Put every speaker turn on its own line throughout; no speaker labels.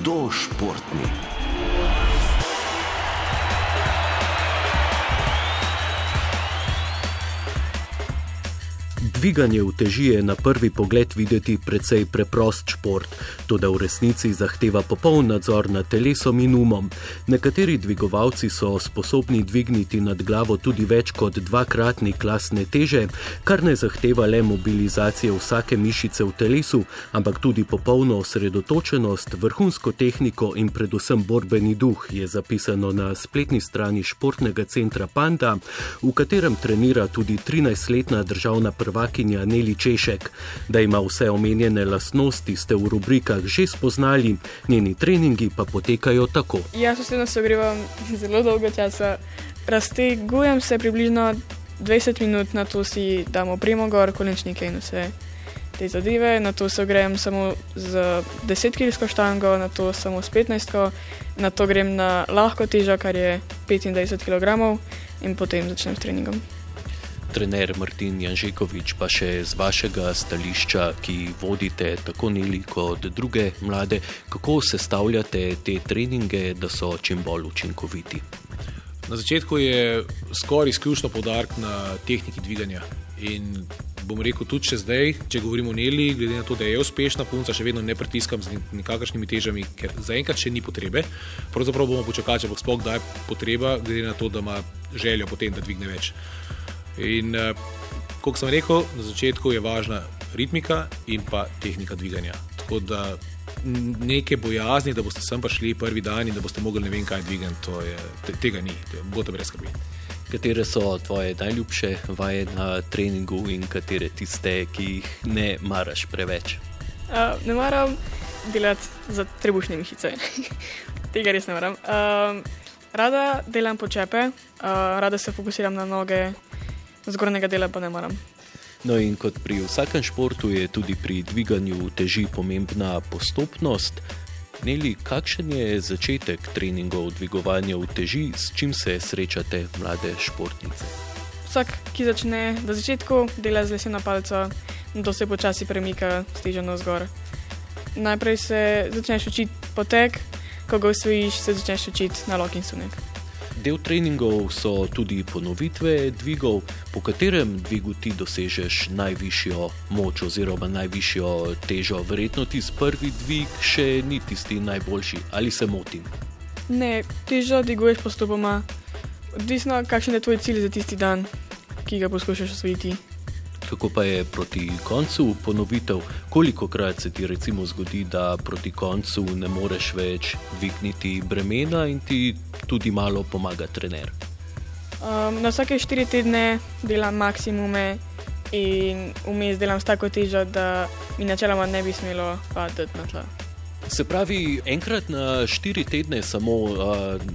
hudo
Dviganje uteži je na prvi pogled videti precej preprost šport, tudi v resnici zahteva popoln nadzor nad telesom in umom. Nekateri dvigovalci so sposobni dvigniti nad glavo tudi več kot dvakratni klasne teže, kar ne zahteva le mobilizacije vsake mišice v telesu, ampak tudi popolno osredotočenost, vrhunsko tehniko in predvsem borbeni duh, je zapisano na spletni strani športnega centra Panda, v katerem trenira tudi 13-letna državna prvaka prvakinja Neli Češek. Da ima vse omenjene lastnosti, ste v rubrikah že spoznali, njeni treningi pa potekajo tako.
Jaz osebno se ogrevam zelo dolgo časa, raztegujem se približno 20 minut, na to si damo premo gor, kolenčnike in vse. Zadeve, na to se ogrejem samo z 10 kg štango, na to samo s 15 kg, na to grem na lahko težo, kar je 25 kg, in potem začnem s treningom
trener Martin Janžekovič, pa še z vašega stališča, ki vodite tako Nili kot druge mlade, kako sestavljate te treninge, da so čim bolj učinkoviti?
Na začetku je skoraj izključno podarek na tehniki dviganja. In bom rekel tudi zdaj, če govorimo o Neli, glede na to, da je uspešna punca, še vedno ne pritiskam z nekakršnimi težami, ker zaenkrat še ni potrebe. Pravzaprav bomo počakali, če bo sploh kdaj potreba, glede na to, da ima željo potem, da dvigne več. In uh, kot sem rekel, na začetku je važna ritmika in pa tehnika dviganja. Tako da neke bojazni, da boste sem prišli prvi dan in da boste mogli ne vem kaj dvigati, te, tega ni, bote brez skrbi.
Katere so tvoje najljubše vaje na treningu in katere tiste, ki jih ne maraš preveč?
Uh, ne maram delati za trebušne mišice. Tega res ne maram. Uh, rada delam počepe, uh, rada se fokusiram na noge, zgornjega dela pa ne moram.
No, in kot pri vsakem športu je tudi pri dviganju teži pomembna postopnost. Neli, kakšen je začetek treningov dvigovanja v teži, s čim se srečate, mlade športnice?
Vsak, ki začne na začetku, dela z leseno palco, da se počasi premika steženo zgor. Najprej se začneš učiti potek, ko ga usvojiš, se začneš učiti na lok in sunek.
Del treningov so tudi ponovitve dvigov, po katerem dvigu ti dosežeš najvišjo moč oziroma najvišjo težo. Verjetno ti z prvi dvig še ni tisti najboljši, ali se motim?
Ne, težo dviguješ postopoma, odvisno kakšen je tvoj cilj za tisti dan, ki ga poskušaš osvojiti
kako pa je proti koncu ponovitev, koliko krat se ti recimo zgodi, da proti koncu ne moreš več dvigniti bremena in ti tudi malo pomaga trener.
Um, na vsake štiri tedne delam maksimume in vmes delam s tako težo, da mi načeloma ne bi smelo padati na tla.
Se pravi, enkrat na štiri tedne samo uh,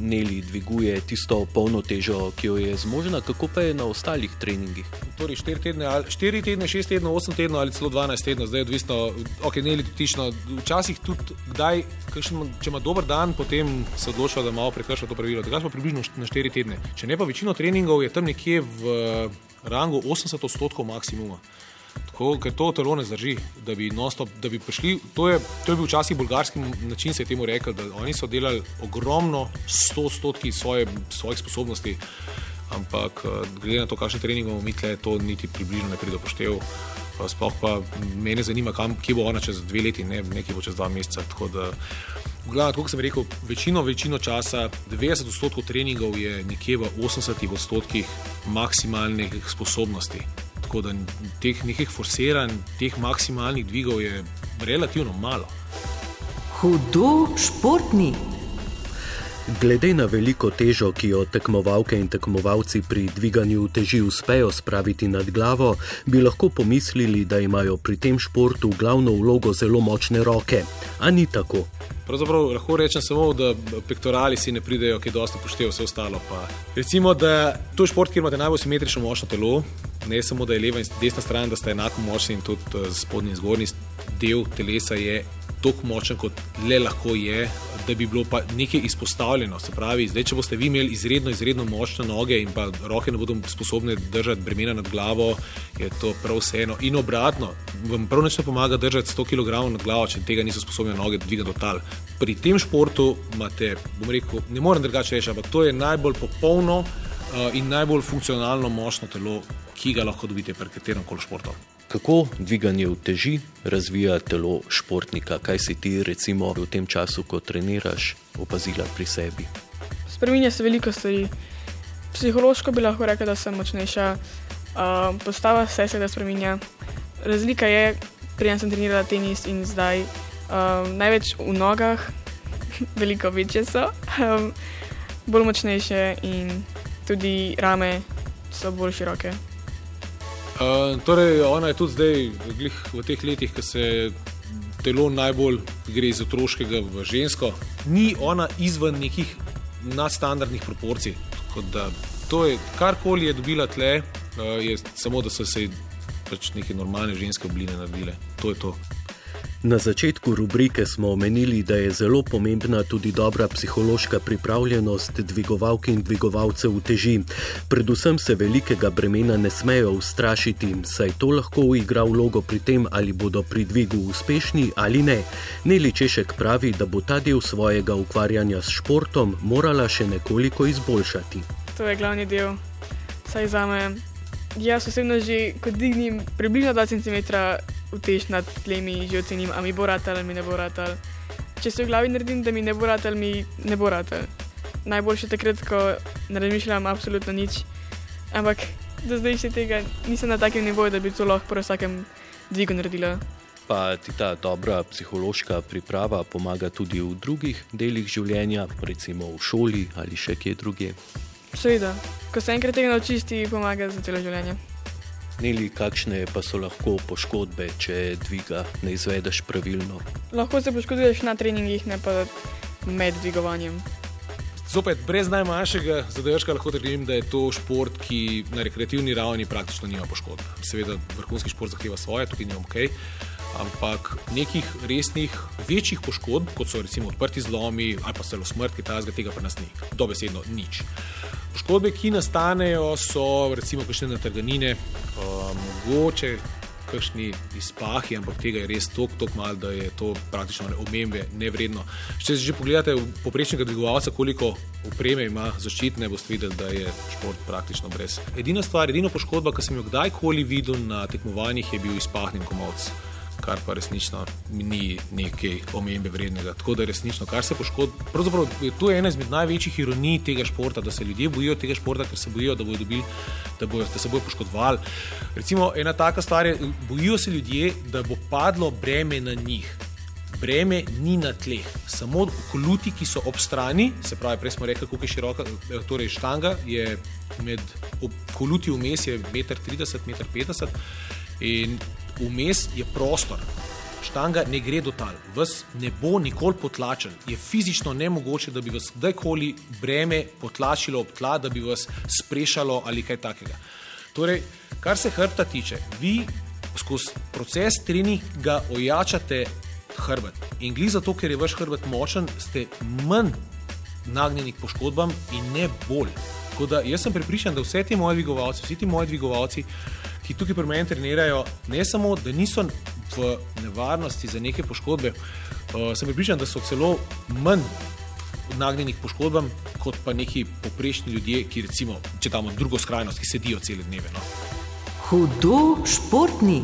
Neli dviguje tisto polno težo, ki jo je zmožna, kako pa je na ostalih treningih?
Torej, štiri tedne, štiri tedne, šest tednov, osem tednov ali celo dvanajst tednov, zdaj je odvisno, ok, Neli tično. Včasih tudi, kdaj, kakšen, če ima dober dan, potem se odloča, da malo prekrša to pravilo. Tega smo približno na štiri tedne. Če ne pa večino treningov, je tam nekje v rangu 80 odstotkov maksimuma. Tako, ker to telo ne zdrži, da bi, nostop, da bi prišli. To je, to je bil včasih bolgarski način, se je temu rekel, da oni so delali ogromno, sto odstotki svoje, svojih sposobnosti, ampak eh, glede na to, kakšne treninge imamo mi tle, to niti približno ne pride poštev. Sploh pa me zanima, kam, kje bo ona čez dve leti, ne nekje bo čez dva meseca. Glavno, kot sem rekel, večino, večino časa, 90 odstotkov treningov je nekje v 80 odstotkih maksimalnih sposobnosti. Tako da teh nekih forsiranj, teh maksimalnih dvigov je relativno malo.
Hudo športni.
Glede na veliko težo, ki jo tekmovalke in tekmovalci pri dviganju teži uspejo spraviti nad glavo, bi lahko pomislili, da imajo pri tem športu glavno vlogo zelo močne roke. A ni tako.
Pravzaprav lahko rečem samo, da pektorali si ne pridejo, ki dosta poštejo vse ostalo. Pa. Recimo, da to je šport, kjer imate najbolj simetrično močno telo, ne samo da je leva in desna stran, da sta enako močni in tudi eh, spodnji in zgornji del telesa je tako močen, kot le lahko je, da bi bilo pa nekaj izpostavljeno. Se pravi, zdaj, če boste vi imeli izredno, izredno močne noge in pa roke ne bodo sposobne držati bremena nad glavo, je to prav vseeno. In obratno, vam prav neč ne pomaga držati 100 kg nad glavo, če tega niso sposobne noge dvigati do tal. Pri tem športu imate, bom rekel, ne morem drugače reči, ampak to je najbolj popolno uh, in najbolj funkcionalno močno telo, ki ga lahko dobite pri katerem koli športu.
Kako dviganje uteži razvija telo športnika? Kaj si ti, recimo, v tem času, ko treniraš, opazila pri sebi?
Spreminja se veliko stvari. Psihološko bi lahko rekla, da sem močnejša, uh, postava se seveda spreminja. Razlika je, prej sem trenirala tenis in zdaj uh, največ v nogah, veliko večje so, um, bolj močnejše in tudi rame so bolj široke.
Uh, torej, ona je tudi zdaj, v teh letih, ko se telo najbolj gre iz otroškega v žensko, ni ona izven nekih nadstandardnih proporcij. To je karkoli je dobila tle, uh, je samo da so se pač neke normalne ženske obline naredile. To je to.
Na začetku rubrike smo omenili, da je zelo pomembna tudi dobra psihološka pripravljenost dvigovalk in dvigovalcev teži. Predvsem se velikega bremena ne smejo ustrašiti, saj to lahko igra vlogo pri tem, ali bodo pri dvigu uspešni ali ne. Neli Češek pravi, da bo ta del svojega ukvarjanja s športom morala še nekoliko izboljšati.
To je glavni del, saj za me. Jaz osebno že, ko dignem približno 2 cm utež nad tlemi, že ocenim, ali mi bo ratal ali mi ne bo ratal. Če se v glavi naredim, da mi ne bo ratal, mi ne bo ratal. Najboljše takrat, ko ne razmišljam absolutno nič. Ampak do zdaj še tega nisem na takem nivoju, da bi to lahko po vsakem dvigu naredila.
Pa ti ta dobra psihološka priprava pomaga tudi v drugih delih življenja, recimo v šoli ali še kje drugje.
Seveda, ko se enkrat tega naučiš, ti pomaga za celo življenje.
Neli, kakšne pa so lahko poškodbe, če dviga ne izvedeš pravilno?
Lahko se poškoduješ na treningih, ne pa med dvigovanjem.
Zopet, brez najmanjšega zadržka lahko trdim, da je to šport, ki na rekreativni ravni praktično nima poškodb. Seveda, vrhunski šport zahteva svoje, tukaj ni ok. Ampak nekih resnih, večjih poškodb, kot so recimo odprti zlomi ali pa celo smrt, ki tega pri nas ni. Dobesedno nič. Poškodbe, ki nastanejo, so recimo kakšne natrganine, um, mogoče kakšni izpahi, ampak tega je res toliko, toliko malo, da je to praktično omembe nevredno. Če že pogledate poprečnega dvigovalca, koliko opreme ima zaščitne, boste videli, da je šport praktično brez. Edina stvar, edina poškodba, ki sem jo kdajkoli videl na tekmovanjih, je bil izpahnjen komovc kar pa resnično ni nekaj omembe vrednega. Tako da resnično, kar se poškoduje, pravzaprav to je ena izmed največjih ironij tega športa, da se ljudje bojijo tega športa, ker se bojijo, da, bojo dobili, da, bojo, da se bojo poškodovali. Recimo, ena taka stvar je, bojijo se ljudje, da bo padlo breme na njih. Breme ni na tleh, samo koluti, ki so ob strani, se pravi, prej smo rekli, kako je široka, torej štanga je med koluti vmes je 1,30 m, 1,50 m in vmes je prostor. Štanga ne gre do tal, vas ne bo nikoli potlačen. Je fizično nemogoče, da bi vas kdajkoli breme potlačilo ob tla, da bi vas sprešalo ali kaj takega. Torej, kar se hrbta tiče, vi skozi proces treninga ojačate hrbet. In glede zato, ker je vaš hrbet močen, ste manj nagnjeni k poškodbam in ne bolj. Tako da jaz sem pripričan, da vse ti moji dvigovalci, vsi ti moji dvigovalci, ki tukaj pri meni trenirajo, ne samo, da niso v nevarnosti za neke poškodbe, uh, sem pripričan, da so celo manj nagnjeni k poškodbam, kot pa neki poprečni ljudje, ki recimo, če damo drugo skrajnost, ki sedijo cele dneve. No.
Hudo športni.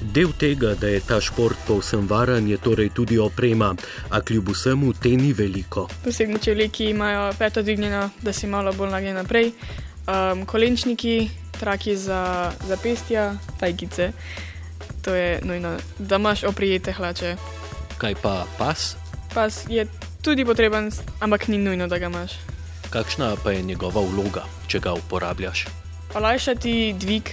Del tega, da je ta šport povsem varen, je torej tudi oprema, a kljub vsemu te ni veliko.
Posebno če veliki imajo peto dvignjeno, da si malo bolj nagnjen naprej. Um, kolenčniki, traki za zapestja, tajkice. To je nujno, da imaš oprijete hlače.
Kaj pa pas?
Pas je tudi potreben, ampak ni nujno, da ga imaš.
Kakšna pa je njegova vloga, če ga uporabljaš?
Olajšati dvig,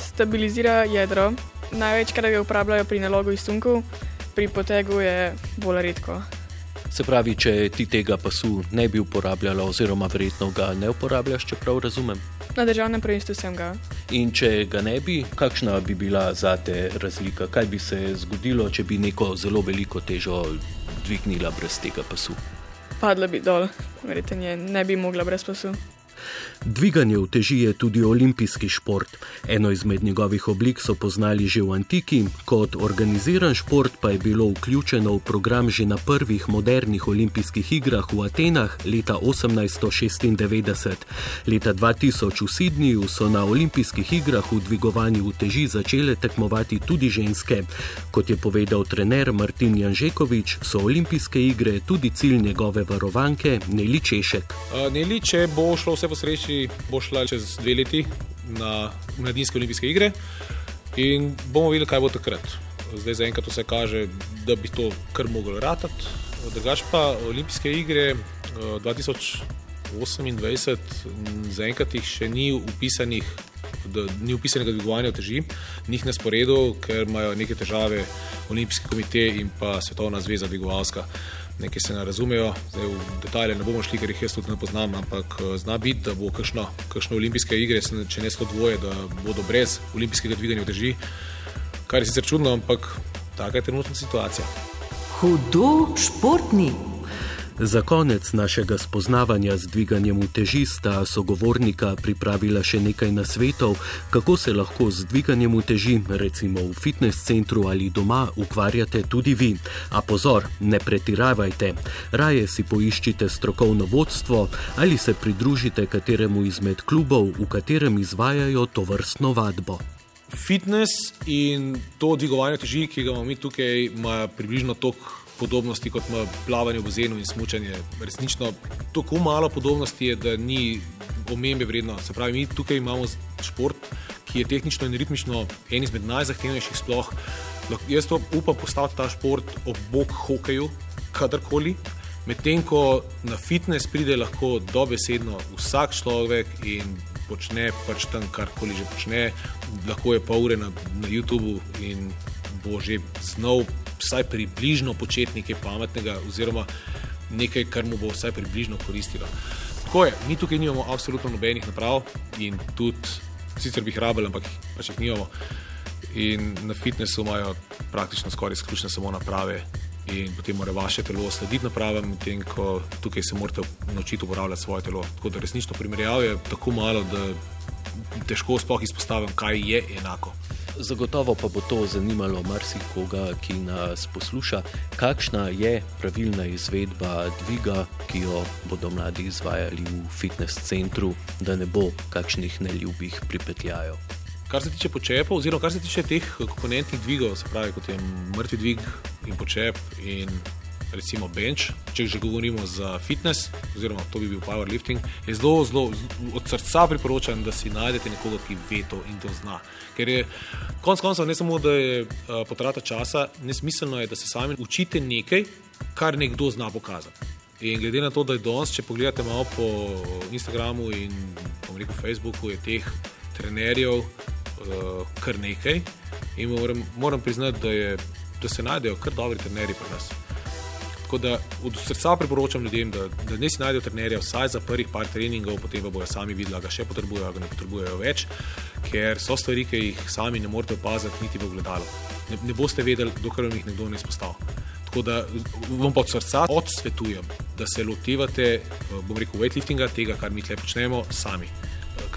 stabilizira jedro. Največkrat ga uporabljajo pri nalogu iz sunku, pri potegu je bolj redko.
Se pravi, če ti tega pasu ne bi uporabljala, oziroma verjetno ga ne uporabljaš, če prav razumem.
Na državnem prvenstvu sem ga.
In če ga ne bi, kakšna bi bila za te razlika? Kaj bi se zgodilo, če bi neko zelo veliko težo dvignila brez tega pasu?
Padla bi dol, verjetno ne bi mogla brez pasu.
Dviganje uteži je tudi olimpijski šport. Eno izmed njegovih oblik so poznali že v antiki, kot organiziran šport pa je bilo vključeno v program že na prvih modernih olimpijskih igrah v Atenah leta 1896. Leta 2000 v Sydneyju so na olimpijskih igrah v dvigovanju uteži začele tekmovati tudi ženske. Kot je povedal trener Martin Janžekovič, so olimpijske igre tudi cilj njegove varovanke Neli Češek.
Neli, če bo šlo vse po sreči, bo šla čez dve leti na mladinske olimpijske igre in bomo videli, kaj bo takrat. Zdaj zaenkrat vse kaže, da bi to kar moglo ratati. Drugač pa olimpijske igre 2028, zaenkrat jih še ni upisanih. Da ni upisanega dvigovanja teži, njih na sporedu, ker imajo neke težave Olimpijski komitej in pa Svetovna zveza dvigovalska nekaj se ne razumejo, zdaj v detalje ne bomo šli, ker jih jaz tudi ne poznam, ampak eh, zna biti, da bo kakšno, kakšno olimpijske igre, če ne sto dvoje, da bodo brez olimpijskega dviganja drži, kar je sicer čudno, ampak taka je trenutna situacija.
Hudo športni.
Za konec našega spoznavanja z dviganjem uteži sta sogovornika pripravila še nekaj nasvetov, kako se lahko z dviganjem uteži, recimo v fitness centru ali doma, ukvarjate tudi vi. A pozor, ne pretiravajte. Raje si poiščite strokovno vodstvo ali se pridružite kateremu izmed klubov, v katerem izvajajo to vrstno vadbo.
Fitness in to dvigovanje teži, ki ga imamo mi tukaj, ima približno toliko podobnosti kot ima plavanje v bazenu in smučanje. Resnično tako malo podobnosti je, da ni omembe vredno. Se pravi, mi tukaj imamo šport, ki je tehnično in ritmično en izmed najzahtevnejših sploh. Jaz to upam postaviti ta šport ob bok hokeju, kadarkoli. Medtem ko na fitness pride lahko dobesedno vsak človek in počne pač tam karkoli že počne, lahko je pol ure na, na YouTubu in bo že znov vsaj približno početi nekaj pametnega, oziroma nekaj, kar mu bo vsaj približno koristilo. Tako je, mi tukaj nimamo absolutno nobenih naprav in tudi, sicer bi jih rabili, ampak pač jih nimamo. In na fitnessu imajo praktično skoraj izključno samo naprave. In potem mora vaše telo slediti napravam, medtem ko tukaj se morate naučiti uporabljati svoje telo. Tako da resnično primerjava je tako malo, da težko sploh izpostavim, kaj je enako.
Zagotovo pa bo to zanimalo marsikoga, ki nas posluša, kakšna je pravilna izvedba dviga, ki jo bodo mladi izvajali v fitness centru, da ne bo kakšnih neljubih pripetljajev.
Kar se tiče počepov, oziroma kar se tiče teh komponentnih dvigov, se pravi kot je mrtvi dvig in počep in recimo bench, če že govorimo za fitness, oziroma to bi bil powerlifting, je zelo, zelo od srca priporočam, da si najdete nekoga, ki ve to in to zna. Ker je konec koncev ne samo, da je uh, potrata časa, nesmiselno je, da se sami učite nekaj, kar nekdo zna pokazati. In glede na to, da je danes, če pogledate malo po Instagramu in rekel, Facebooku, je teh trenerjev uh, kar nekaj. In moram, moram priznati, da, je, da se najdejo kar dobri trenerji pri nas. Tako da od srca priporočam ljudem, da, da ne si najdejo trenerja vsaj za prvih par treningov, potem pa bojo sami videli, da ga še potrebujejo, da ne potrebujejo več, ker so stvari, ki jih sami ne morete opaziti, niti v gledalu. Ne, ne boste vedeli, dokler vam jih nekdo ne izpostavi. Tako da vam pa od srca odsvetujem, da se lotevate, bom rekel, weightliftinga, tega, kar mi tukaj počnemo, sami.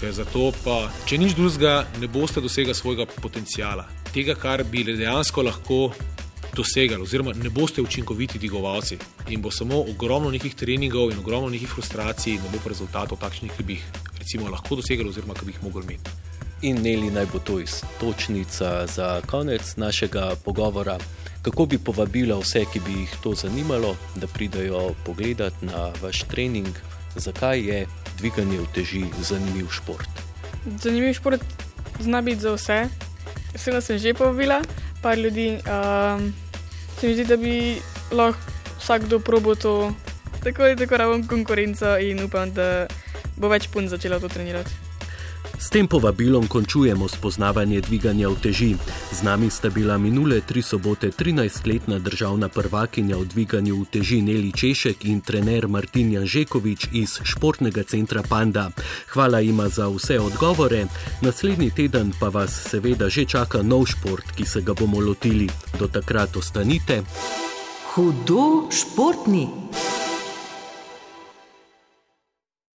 Ker zato pa, če nič drugega, ne boste dosegli svojega potencijala, tega, kar bi dejansko lahko dosegali, oziroma ne boste učinkoviti dvigovalci in bo samo ogromno nekih treningov in ogromno nekih frustracij, in ne bo pa rezultatov takšnih, ki bi jih recimo lahko dosegali, oziroma ki bi jih mogli imeti.
In Neli naj bo to istočnica za konec našega pogovora. Kako bi povabila vse, ki bi jih to zanimalo, da pridajo pogledat na vaš trening, zakaj je dviganje uteži zanimiv šport?
Zanimiv šport zna biti za vse. Vse sem že povabila, par ljudi. Um, se mi zdi, da bi lahko vsakdo probo to, tako je tako ravno konkurenca in upam, da bo več pun začela to trenirati.
S tem povabilom končujemo spoznavanje dviganja v teži. Z nami sta bila minule tri sobote 13-letna državna prvakinja v dviganju v teži Neli Češek in trener Martin Janžekovič iz športnega centra Panda. Hvala ima za vse odgovore. Naslednji teden pa vas seveda že čaka nov šport, ki se ga bomo lotili. Do takrat ostanite.
Hudo športni.